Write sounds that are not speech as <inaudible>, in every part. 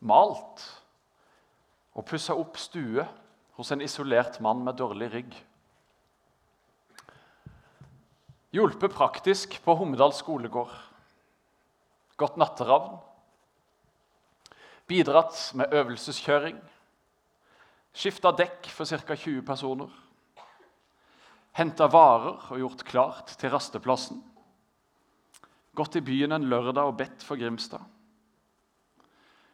malt og pussa opp stue hos en isolert mann med dårlig rygg. Hjulpet praktisk på Hommedal skolegård. Gått natteravn. Bidratt med øvelseskjøring. Skifta dekk for ca. 20 personer. Henta varer og gjort klart til rasteplassen. Gått i byen en lørdag og bedt for Grimstad.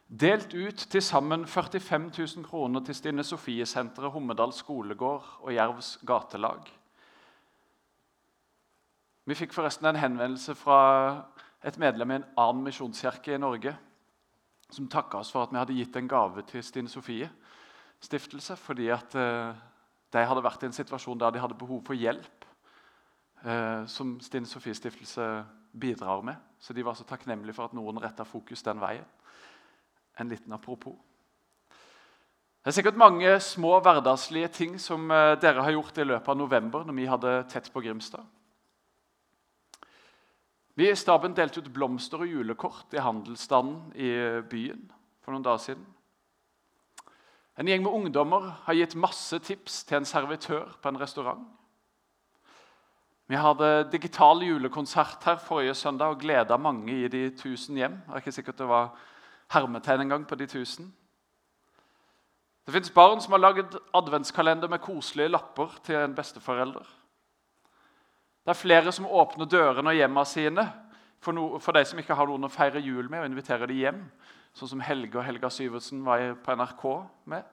Delt ut til sammen 45 000 kroner til Stine Sofie-senteret, Hommedal skolegård og Jervs gatelag. Vi fikk forresten en henvendelse fra et medlem i en annen misjonskirke i Norge som takka oss for at vi hadde gitt en gave til Stine Sofie stiftelse fordi at eh, de hadde vært i en situasjon der de hadde behov for hjelp, eh, som Stine Sofie Stiftelse bidrar med. Så de var så takknemlige for at noen retta fokus den veien. En liten apropos. Det er sikkert mange små hverdagslige ting som eh, dere har gjort i løpet av november, når vi hadde tett på Grimstad. Vi i staben delte ut blomster og julekort i handelsstanden i byen for noen dager siden. En gjeng med ungdommer har gitt masse tips til en servitør på en restaurant. Vi hadde digital julekonsert her forrige søndag og gleda mange i de tusen hjem. Det er ikke sikkert det var hermetegn en gang på de tusen. Det fins barn som har lagd adventskalender med koselige lapper til en besteforelder. Det er flere som åpner dørene og hjemmene sine for, no, for, de som ikke har noen å feire jul med, og inviterer de hjem. Sånn som Helge og Helga Syversen var på NRK med.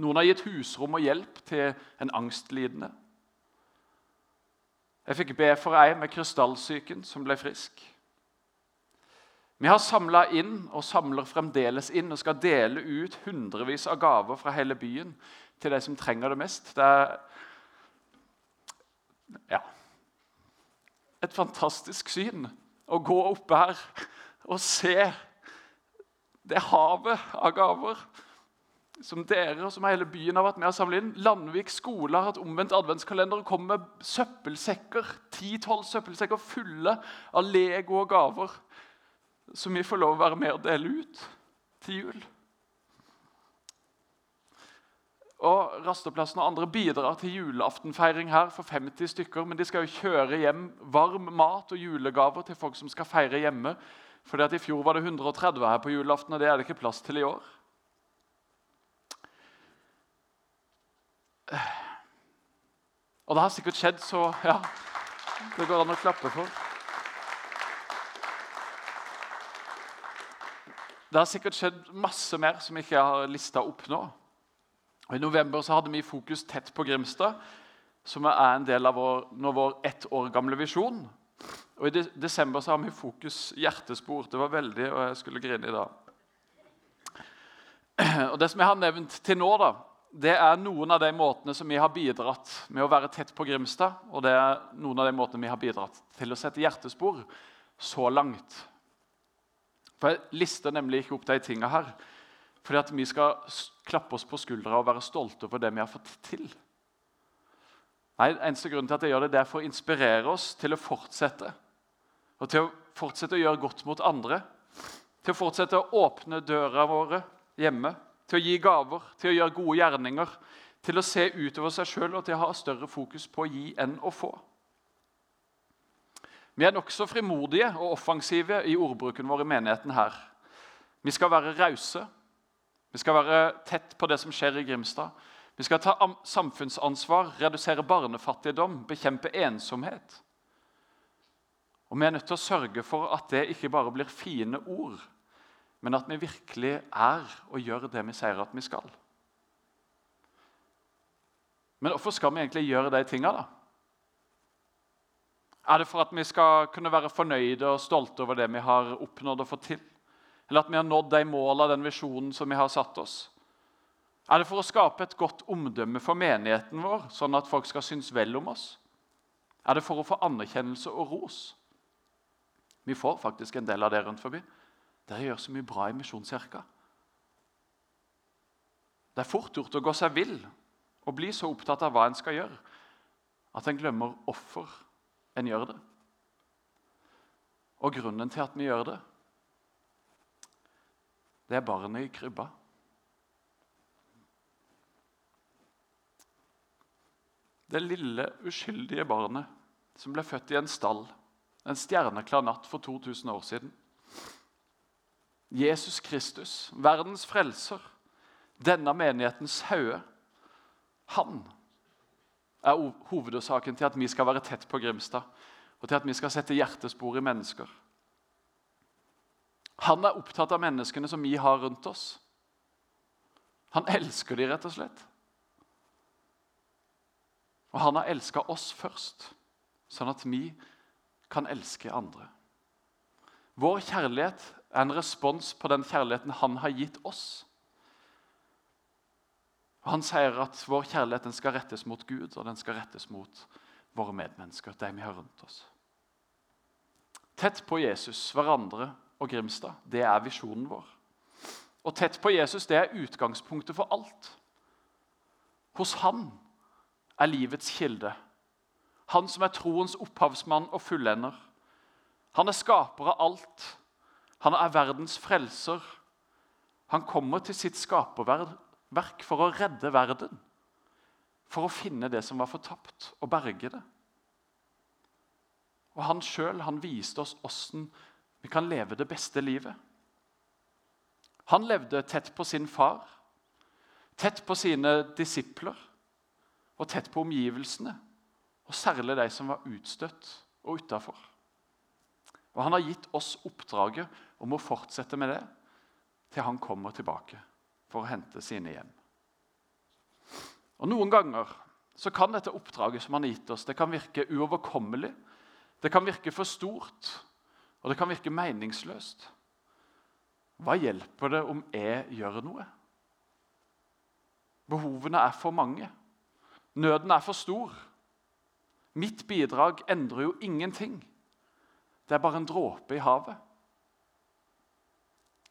Noen har gitt husrom og hjelp til en angstlidende. Jeg fikk be for ei med krystallsyken som ble frisk. Vi har samla inn og samler fremdeles inn og skal dele ut hundrevis av gaver fra hele byen til de som trenger det mest. Det er ja, et fantastisk syn å gå oppe her og se det havet av gaver som dere og som hele byen har vært med å samle inn. Landvik skole har hatt omvendt adventskalender og kommer med søppelsekker, 10-12 søppelsekker fulle av Lego og gaver som vi får lov å være med og dele ut til jul. Og Rasteplassen og andre bidrar til julaftenfeiring her for 50 stykker. Men de skal jo kjøre hjem varm mat og julegaver til folk som skal feire hjemme. Fordi at I fjor var det 130 her på julaften, og det er det ikke plass til i år. Og det har sikkert skjedd, så ja, det går an å klappe for. Det har sikkert skjedd masse mer som jeg ikke har lista opp nå. I november så hadde vi fokus tett på Grimstad, som er en del av vår, vår ett år gamle visjon. Og I desember så har vi fokus hjertespor. Det var veldig, og jeg skulle grine i dag. <clears throat> Og Det som jeg har nevnt til nå, da, det er noen av de måtene som vi har bidratt med å være tett på Grimstad. Og det er noen av de måtene vi har bidratt til å sette hjertespor så langt. For Jeg lister nemlig ikke opp de tinga her fordi at vi skal klappe oss på skuldra og være stolte over det vi har fått til. Nei, Eneste grunn til at jeg gjør det, det er for å inspirere oss til å fortsette. Og til å fortsette å gjøre godt mot andre. Til å fortsette å åpne døra våre hjemme til å gi gaver, til å gjøre gode gjerninger, til å se utover seg sjøl og til å ha større fokus på å gi enn å få. Vi er nokså frimodige og offensive i ordbruken vår i menigheten her. Vi skal være rause. Vi skal være tett på det som skjer i Grimstad. Vi skal ta samfunnsansvar, redusere barnefattigdom, bekjempe ensomhet. Og Vi er nødt til å sørge for at det ikke bare blir fine ord, men at vi virkelig er og gjør det vi sier at vi skal. Men hvorfor skal vi egentlig gjøre de tinga, da? Er det for at vi skal kunne være fornøyde og stolte over det vi har oppnådd og fått til? Eller at vi har nådd de målene, den visjonen som vi har satt oss? Er det for å skape et godt omdømme for menigheten vår, sånn at folk skal synes vel om oss? Er det for å få anerkjennelse og ros? Vi får faktisk en del av det rundt forbi. Dere gjør så mye bra i Misjonskirka. Det er fort gjort å gå seg vill og bli så opptatt av hva en skal gjøre, at en glemmer hvorfor en gjør det. Og grunnen til at vi gjør det. det er barnet i krybba. Det lille, uskyldige barnet som ble født i en stall en stjerneklar natt for 2000 år siden. Jesus Kristus, verdens frelser, denne menighetens hode. han er hovedårsaken til at vi skal være tett på Grimstad, og til at vi skal sette hjertespor i mennesker. Han er opptatt av menneskene som vi har rundt oss. Han elsker dem, rett og slett. Og han har elska oss først, sånn at vi kan elske andre. Vår kjærlighet er en respons på den kjærligheten han har gitt oss. Han sier at vår kjærlighet skal rettes mot Gud, og den skal rettes mot våre medmennesker, de vi har rundt oss. Tett på Jesus, hverandre og Grimstad, det er visjonen vår. Og tett på Jesus det er utgangspunktet for alt. Hos han er livets kilde. Han som er troens opphavsmann og fullender. Han er skaper av alt. Han er verdens frelser. Han kommer til sitt skaperverk for å redde verden. For å finne det som var fortapt, og berge det. Og Han sjøl viste oss åssen vi kan leve det beste livet. Han levde tett på sin far, tett på sine disipler og tett på omgivelsene. Og særlig de som var utstøtt og utafor. Og han har gitt oss oppdraget om å fortsette med det til han kommer tilbake for å hente sine hjem. Og Noen ganger så kan dette oppdraget som han har gitt oss, det kan virke uoverkommelig. Det kan virke for stort, og det kan virke meningsløst. Hva hjelper det om jeg gjør noe? Behovene er for mange. Nøden er for stor. Mitt bidrag endrer jo ingenting. Det er bare en dråpe i havet.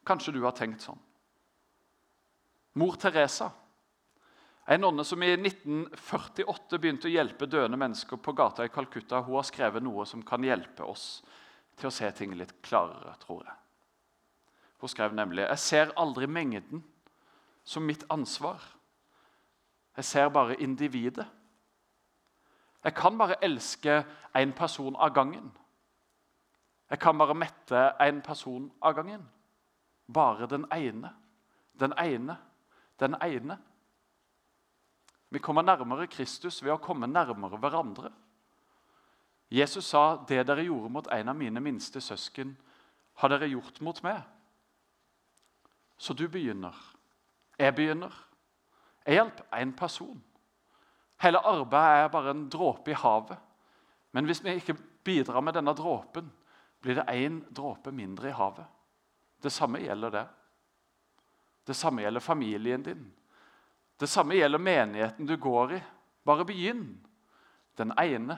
Kanskje du har tenkt sånn. Mor Teresa, en nonne som i 1948 begynte å hjelpe døende mennesker på gata i Calcutta, hun har skrevet noe som kan hjelpe oss til å se ting litt klarere, tror jeg. Hun skrev nemlig jeg ser aldri mengden som mitt ansvar. Jeg ser bare individet. Jeg kan bare elske én person av gangen. Jeg kan bare mette én person av gangen. Bare den ene. Den ene. Den ene. Vi kommer nærmere Kristus ved å komme nærmere hverandre. Jesus sa, 'Det dere gjorde mot en av mine minste søsken, har dere gjort mot meg.' Så du begynner. Jeg begynner. Jeg hjelper én person. Hele arbeidet er bare en dråpe i havet. Men hvis vi ikke bidrar med denne dråpen, blir det én dråpe mindre i havet. Det samme gjelder det. Det samme gjelder familien din. Det samme gjelder menigheten du går i. Bare begynn. Den ene,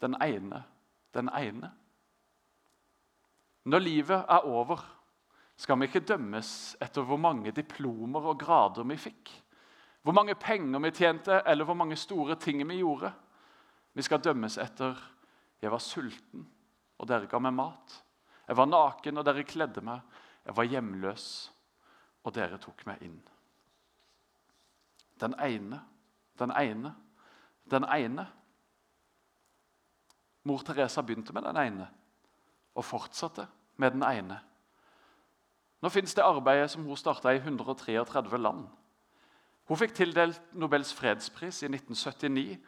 den ene, den ene. Når livet er over, skal vi ikke dømmes etter hvor mange diplomer og grader vi fikk. Hvor mange penger vi tjente, eller hvor mange store ting vi gjorde. Vi skal dømmes etter 'Jeg var sulten, og dere ga meg mat.' 'Jeg var naken, og dere kledde meg.' 'Jeg var hjemløs, og dere tok meg inn.' Den ene, den ene, den ene. Mor Teresa begynte med den ene og fortsatte med den ene. Nå fins det arbeidet som hun starta i 133 land. Hun fikk tildelt Nobels fredspris i 1979.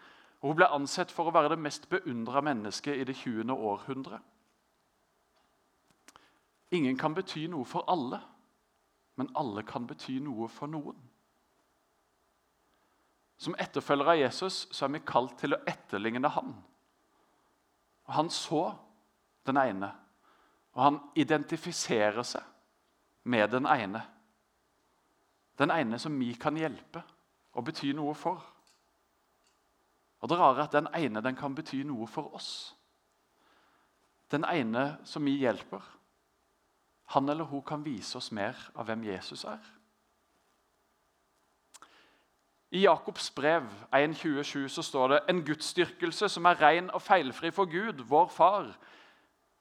og Hun ble ansett for å være det mest beundra mennesket i det 20. århundre. Ingen kan bety noe for alle, men alle kan bety noe for noen. Som etterfølgere av Jesus så er vi kalt til å etterligne han. Og Han så den ene, og han identifiserer seg med den ene. Den ene som vi kan hjelpe og bety noe for. Og Det rare er at den ene den kan bety noe for oss. Den ene som vi hjelper, han eller hun kan vise oss mer av hvem Jesus er. I Jakobs brev 1.27 så står det en gudsdyrkelse som er ren og feilfri for Gud, vår far,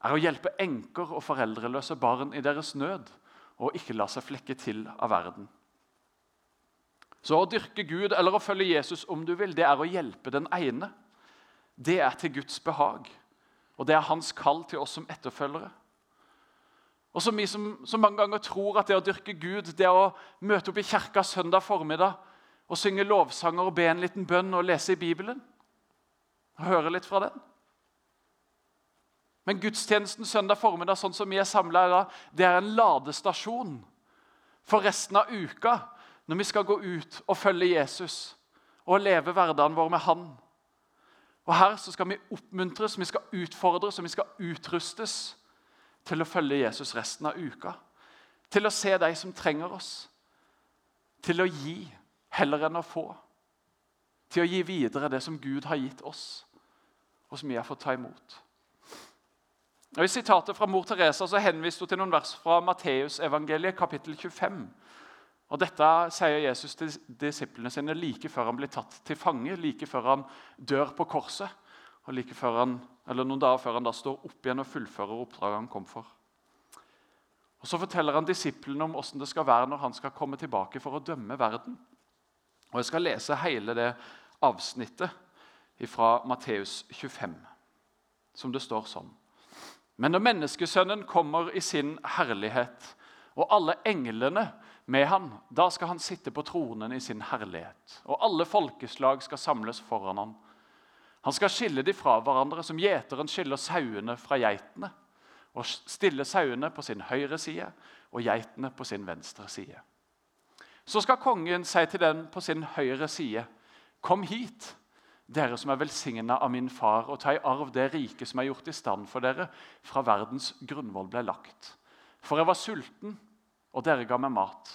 er å hjelpe enker og foreldreløse barn i deres nød og ikke la seg flekke til av verden. Så å dyrke Gud eller å følge Jesus om du vil, det er å hjelpe den ene. Det er til Guds behag, og det er hans kall til oss som etterfølgere. Og som vi som, som mange ganger tror at det å dyrke Gud, det å møte opp i kirka søndag formiddag og synge lovsanger og be en liten bønn og lese i Bibelen og høre litt fra den. Men gudstjenesten søndag formiddag sånn som vi er samla i det er en ladestasjon for resten av uka når vi skal gå ut og følge Jesus og leve hverdagen vår med Han. Og Her så skal vi oppmuntres, vi skal utfordres og vi skal utrustes til å følge Jesus resten av uka. Til å se de som trenger oss. Til å gi heller enn å få. Til å gi videre det som Gud har gitt oss, og som vi har fått ta imot. Og I sitatet fra mor Teresa så henviste hun til noen vers fra Matteusevangeliet, kapittel 25. Og Dette sier Jesus til disiplene sine like før han blir tatt til fange, like før han dør på korset, og like før han, eller noen dager før han da står opp igjen og fullfører oppdraget han kom for. Og Så forteller han disiplene om hvordan det skal være når han skal komme tilbake for å dømme verden. Og Jeg skal lese hele det avsnittet fra Matteus 25, som det står sånn. Men når Menneskesønnen kommer i sin herlighet, og alle englene med han, da skal han sitte på tronen i sin herlighet. Og alle folkeslag skal samles foran han. Han skal skille de fra hverandre som gjeteren skiller sauene fra geitene. Og stille sauene på sin høyre side og geitene på sin venstre side. Så skal kongen si til den på sin høyre side.: Kom hit, dere som er velsigna av min far, og ta i arv det riket som er gjort i stand for dere fra verdens grunnvoll ble lagt. For jeg var sulten, og dere ga meg mat.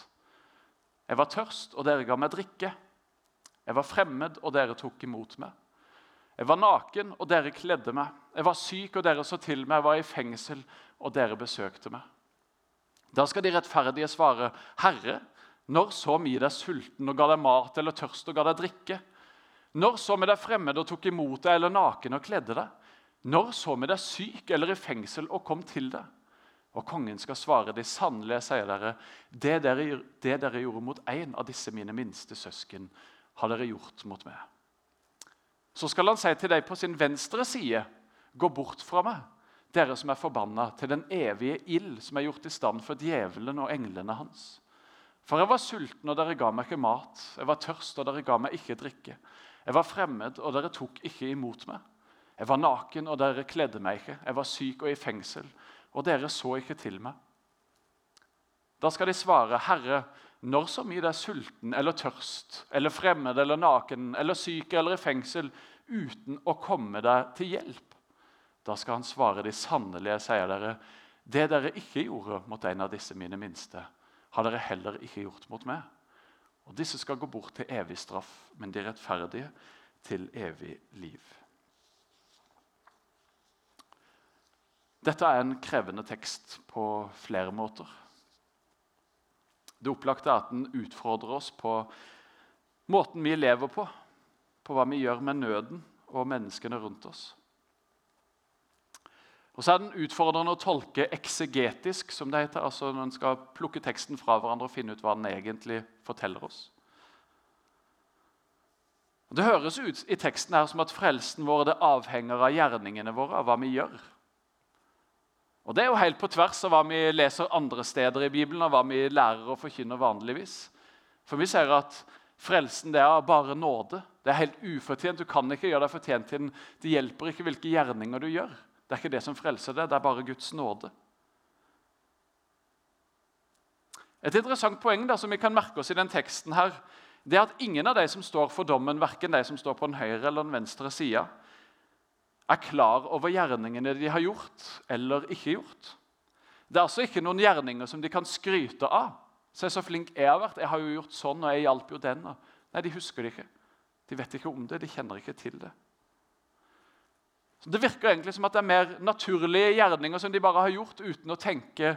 Jeg var tørst, og dere ga meg drikke. Jeg var fremmed, og dere tok imot meg. Jeg var naken, og dere kledde meg. Jeg var syk, og dere så til meg. Jeg var i fengsel, og dere besøkte meg. Da skal de rettferdige svare, Herre, når så vi deg sulten og ga deg mat, eller tørst og ga deg drikke? Når så vi deg fremmed og tok imot deg, eller naken og kledde deg? Når så vi deg syk eller i fengsel og kom til deg? Og kongen skal svare, de sannelig, sier dere, det dere, det dere gjorde mot en av disse mine minste søsken, har dere gjort mot meg. Så skal han si til deg på sin venstre side, gå bort fra meg, dere som er forbanna, til den evige ild som er gjort i stand for djevelen og englene hans. For jeg var sulten, og dere ga meg ikke mat. Jeg var tørst, og dere ga meg ikke drikke. Jeg var fremmed, og dere tok ikke imot meg. Jeg var naken, og dere kledde meg ikke. Jeg var syk og i fengsel, og dere så ikke til meg. Da skal de svare, Herre, når så mye det er sulten eller tørst, eller fremmed eller naken eller syk eller i fengsel, uten å komme deg til hjelp? Da skal han svare, de sannelige, sier dere, det dere ikke gjorde mot en av disse mine minste, har dere heller ikke gjort mot meg. Og Disse skal gå bort til evig straff, men de rettferdige til evig liv. Dette er en krevende tekst på flere måter. Det opplagte er at den utfordrer oss på måten vi lever på, på hva vi gjør med nøden og menneskene rundt oss. Og så er den utfordrende å tolke eksegetisk, som det heter. altså når en skal plukke teksten fra hverandre og finne ut hva den egentlig forteller oss. Det høres ut i teksten her som at frelsen vår det avhenger av gjerningene våre, av hva vi gjør. Og Det er jo helt på tvers av hva vi leser andre steder i Bibelen, og hva vi lærer og forkynner vanligvis. For vi ser at frelsen det er bare nåde. Det er helt ufortjent. Du kan ikke gjøre deg fortjent til den. Det hjelper ikke hvilke gjerninger du gjør. Det er ikke det som frelser det, det er bare Guds nåde. Et interessant poeng da, som vi kan merke oss i den teksten, her, det er at ingen av de som står for dommen, verken de som står på den høyre eller den venstre sida, er klar over gjerningene de har gjort eller ikke gjort. Det er altså ikke noen gjerninger som de kan skryte av. Se så flink jeg har vært. Jeg har jo gjort sånn, og jeg hjalp jo den. Nei, de husker det ikke. De vet ikke om det, de kjenner ikke til det. Så Det virker egentlig som at det er mer naturlige gjerninger som de bare har gjort uten å tenke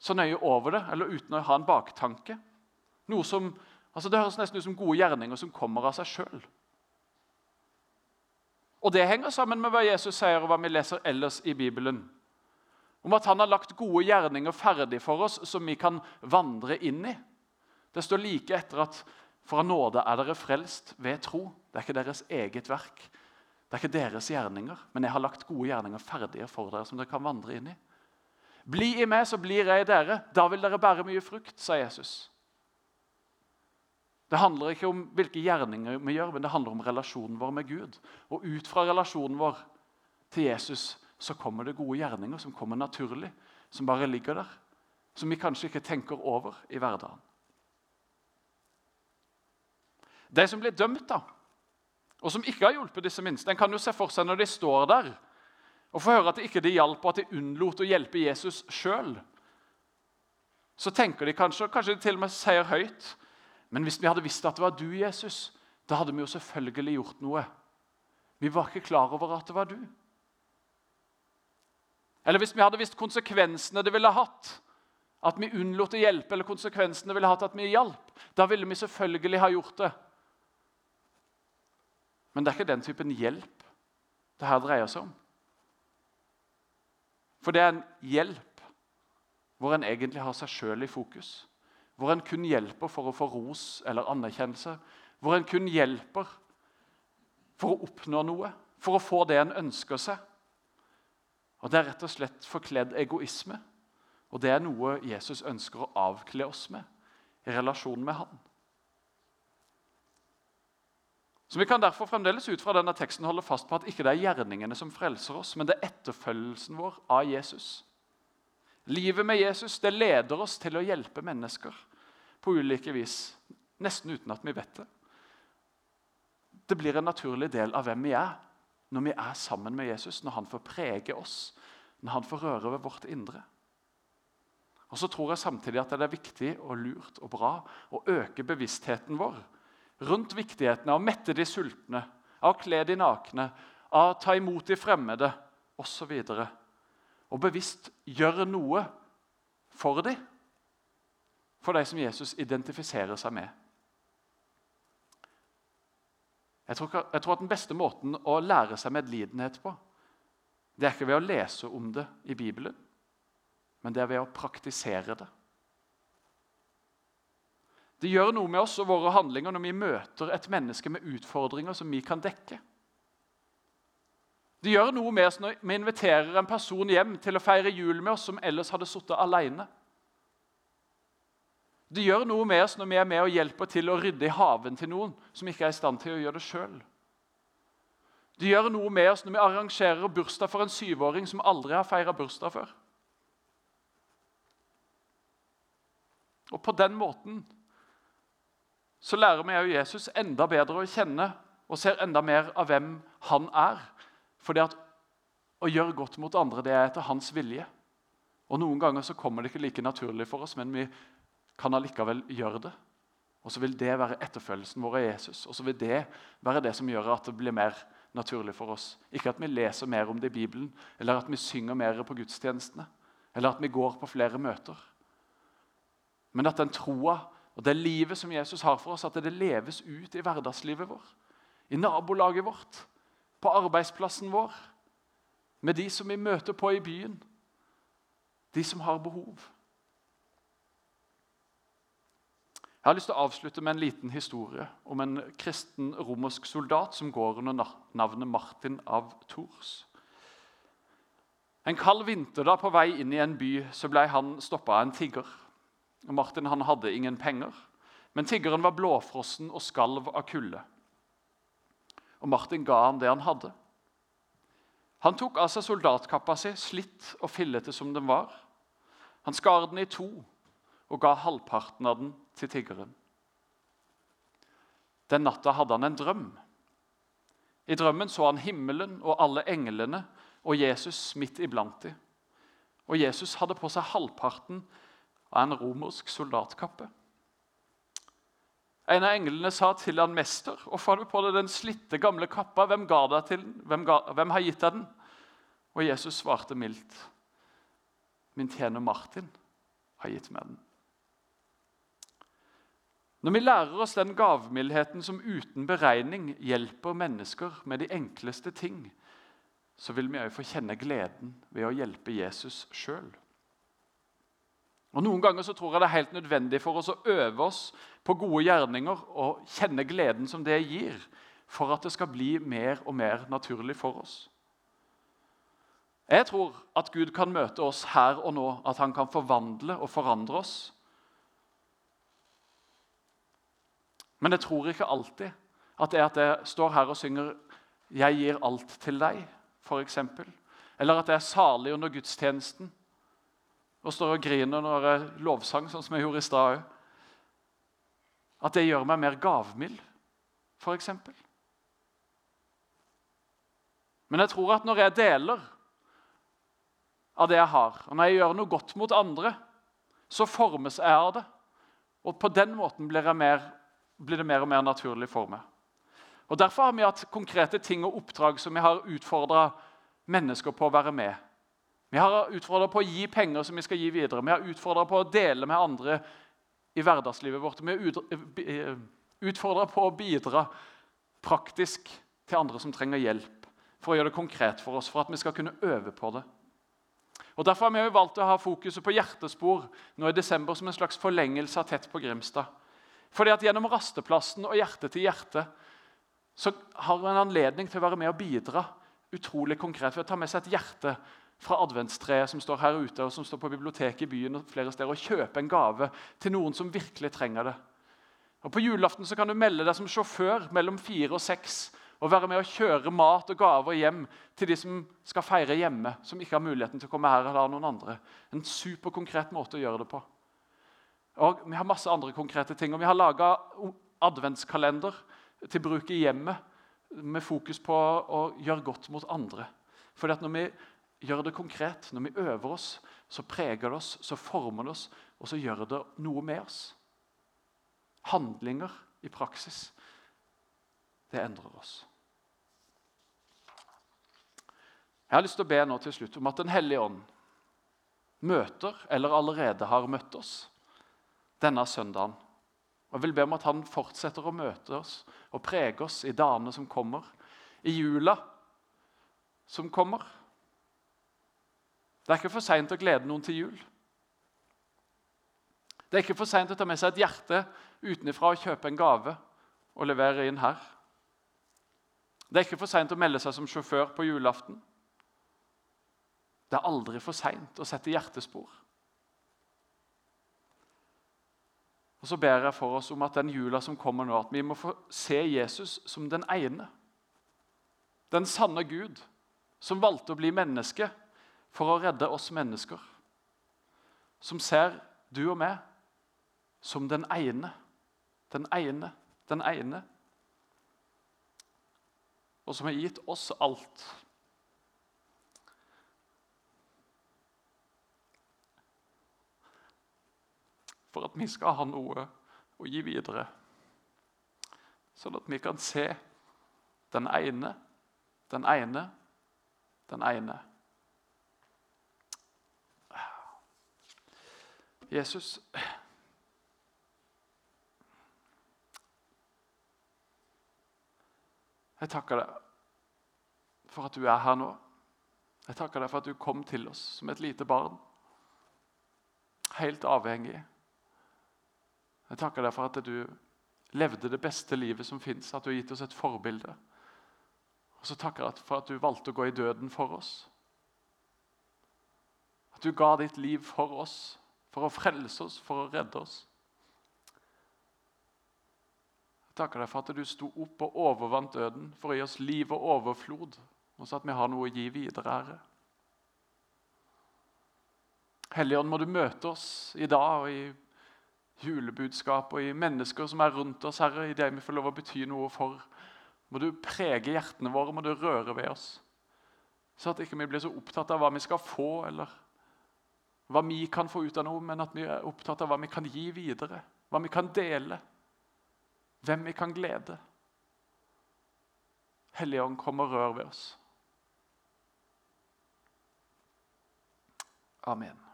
så nøye over det, eller uten å ha en baktanke. Noe som, altså Det høres nesten ut som gode gjerninger som kommer av seg sjøl. Og det henger sammen med hva Jesus sier, og hva vi leser ellers i Bibelen. Om at han har lagt gode gjerninger ferdig for oss, som vi kan vandre inn i. Det står like etter at for av nåde er dere frelst ved tro. Det er ikke deres eget verk. Det er ikke deres gjerninger, men jeg har lagt gode gjerninger ferdige for dere. som dere kan vandre inn i. Bli i meg, så blir jeg i dere. Da vil dere bære mye frukt, sa Jesus. Det handler ikke om hvilke gjerninger vi gjør, men det handler om relasjonen vår med Gud. Og ut fra relasjonen vår til Jesus så kommer det gode gjerninger som kommer naturlig, som bare ligger der. Som vi kanskje ikke tenker over i hverdagen. De som blir dømt, da, og som ikke har hjulpet disse minste, en kan jo se for seg når de står der og får høre at det ikke de hjalp, og at de unnlot å hjelpe Jesus sjøl. Så tenker de kanskje, kanskje de til og med sier høyt Men hvis vi hadde visst at det var du, Jesus, da hadde vi jo selvfølgelig gjort noe. Vi var ikke klar over at det var du. Eller hvis vi hadde visst konsekvensene det ville hatt, at vi unnlot å hjelpe, eller konsekvensene ville hatt at vi hjalp, da ville vi selvfølgelig ha gjort det. Men det er ikke den typen hjelp det her dreier seg om. For det er en hjelp hvor en egentlig har seg sjøl i fokus. Hvor en kun hjelper for å få ros eller anerkjennelse. Hvor en kun hjelper for å oppnå noe, for å få det en ønsker seg. Og Det er rett og slett forkledd egoisme. Og det er noe Jesus ønsker å avkle oss med i relasjon med Han. Så Vi kan derfor fremdeles ut fra denne teksten holde fast på at ikke det er gjerningene som frelser oss, men det er etterfølgelsen vår av Jesus. Livet med Jesus det leder oss til å hjelpe mennesker på ulike vis, nesten uten at vi vet det. Det blir en naturlig del av hvem vi er når vi er sammen med Jesus, når han får prege oss, når han får røre ved vårt indre. Og så tror jeg samtidig at det er viktig og lurt og bra å øke bevisstheten vår rundt viktigheten av å mette de sultne, av å kle de nakne, av å ta imot de fremmede osv. Og, og bevisst gjøre noe for dem, for de som Jesus identifiserer seg med. Jeg tror, jeg tror, at Den beste måten å lære seg medlidenhet på, det er ikke ved å lese om det i Bibelen, men det er ved å praktisere det. Det gjør noe med oss og våre handlinger når vi møter et menneske med utfordringer som vi kan dekke. Det gjør noe med oss når vi inviterer en person hjem til å feire jul med oss som ellers hadde sittet alene. Det gjør noe med oss når vi er med og hjelper til å rydde i haven til noen som ikke er i stand til å gjøre det sjøl. Det gjør noe med oss når vi arrangerer bursdag for en syvåring som aldri har feira bursdag før. Og på den måten så lærer vi Jesus enda bedre å kjenne og ser enda mer av hvem han er. Fordi at å gjøre godt mot andre det er etter hans vilje. Og Noen ganger så kommer det ikke like naturlig for oss, men vi kan allikevel gjøre det. Og så vil det være etterfølgelsen vår av Jesus. Og så vil det være det som gjør at det blir mer naturlig for oss. Ikke at vi leser mer om det i Bibelen, eller at vi synger mer på gudstjenestene, eller at vi går på flere møter. Men at den troa og det livet som Jesus har for oss, at det leves ut i hverdagslivet vår. I nabolaget vårt, på arbeidsplassen vår, med de som vi møter på i byen. De som har behov. Jeg har lyst til å avslutte med en liten historie om en kristen romersk soldat som går under navnet Martin av Tours. En kald vinterdag på vei inn i en by så ble han stoppa av en tigger. Martin han hadde ingen penger, men tiggeren var blåfrossen og skalv av kulde. Og Martin ga ham det han hadde. Han tok av seg soldatkappa si, slitt og fillete som den var. Han skar den i to og ga halvparten av den til tiggeren. Den natta hadde han en drøm. I drømmen så han himmelen og alle englene og Jesus midt iblant dem. Og Jesus hadde på seg halvparten av en romersk soldatkappe. En av englene sa til han, 'Mester, hvorfor har du på deg den slitte, gamle kappa? Hvem, ga deg til den? Hvem, ga, hvem har gitt deg den?' Og Jesus svarte mildt, 'Min tjener Martin har gitt meg den.' Når vi lærer oss den gavmildheten som uten beregning hjelper mennesker med de enkleste ting, så vil vi òg få kjenne gleden ved å hjelpe Jesus sjøl. Noen ganger så tror jeg det er helt nødvendig for oss å øve oss på gode gjerninger og kjenne gleden som det gir, for at det skal bli mer og mer naturlig for oss. Jeg tror at Gud kan møte oss her og nå, at han kan forvandle og forandre oss. Men jeg tror ikke alltid at det at jeg står her og synger 'Jeg gir alt til deg', f.eks., eller at jeg er salig under gudstjenesten og står og griner når jeg lovsang, sånn som jeg gjorde i stad òg At det gjør meg mer gavmild, f.eks. Men jeg tror at når jeg deler av det jeg har, og når jeg gjør noe godt mot andre, så formes jeg av det. Og på den måten blir, jeg mer, blir det mer og mer naturlig for meg. Og Derfor har vi hatt konkrete ting og oppdrag som vi har utfordra mennesker på å være med. Vi har utfordra på å gi penger som vi skal gi videre. Vi har utfordra på å dele med andre i hverdagslivet vårt. Vi har utfordra på å bidra praktisk til andre som trenger hjelp, for å gjøre det konkret for oss, for at vi skal kunne øve på det. Og Derfor har vi valgt å ha fokuset på hjertespor nå i desember som en slags forlengelse av Tett på Grimstad. Fordi at Gjennom rasteplassen og Hjerte til hjerte så har hun en anledning til å være med og bidra utrolig konkret ved å ta med seg et hjerte fra adventstreet som står her ute, og som står på biblioteket i byen og flere steder, og kjøpe en gave til noen som virkelig trenger det. Og På julaften så kan du melde deg som sjåfør mellom fire og seks og være med å kjøre mat og gaver hjem til de som skal feire hjemme, som ikke har muligheten til å komme her eller noen andre. En superkonkret måte å gjøre det på. Og Vi har masse andre konkrete ting. og Vi har laga adventskalender til bruk i hjemmet med fokus på å gjøre godt mot andre. Fordi at Når vi gjør det konkret, når vi øver oss, så preger det oss, så former det oss, og så gjør det noe med oss. Handlinger i praksis, det endrer oss. Jeg har lyst til å be nå til slutt om at Den hellige ånd møter, eller allerede har møtt oss, denne søndagen. Og Jeg vil be om at han fortsetter å møte oss og prege oss i dagene som kommer, i jula som kommer. Det er ikke for seint å glede noen til jul. Det er ikke for seint å ta med seg et hjerte utenfra og kjøpe en gave og levere inn her. Det er ikke for seint å melde seg som sjåfør på julaften. Det er aldri for seint å sette hjertespor. Og Så ber jeg for oss om at den jula som kommer nå, at vi må få se Jesus som den ene. Den sanne Gud som valgte å bli menneske for å redde oss mennesker. Som ser du og meg som den ene. Den ene, den ene. Og som har gitt oss alt. For at vi skal ha noe å gi videre. Sånn at vi kan se den ene, den ene, den ene. Jesus Jeg takker deg for at du er her nå. Jeg takker deg for at du kom til oss som et lite barn. Helt avhengig jeg takker deg for at du levde det beste livet som fins, at du har gitt oss et forbilde. Og så takker jeg for at du valgte å gå i døden for oss. At du ga ditt liv for oss, for å frelse oss, for å redde oss. Jeg takker deg for at du sto opp og overvant døden for å gi oss liv og overflod, og så at vi har noe å gi videre, Herre. Helligånd, må du møte oss i dag og i julebudskap og i mennesker som er rundt oss, Herre, i det vi får lov å bety noe for. Må du prege hjertene våre, må du røre ved oss. Så at ikke vi blir så opptatt av hva vi skal få, eller hva vi kan få ut av noe, men at vi er opptatt av hva vi kan gi videre, hva vi kan dele, hvem vi kan glede. Hellige Ånd, kom og rør ved oss. Amen.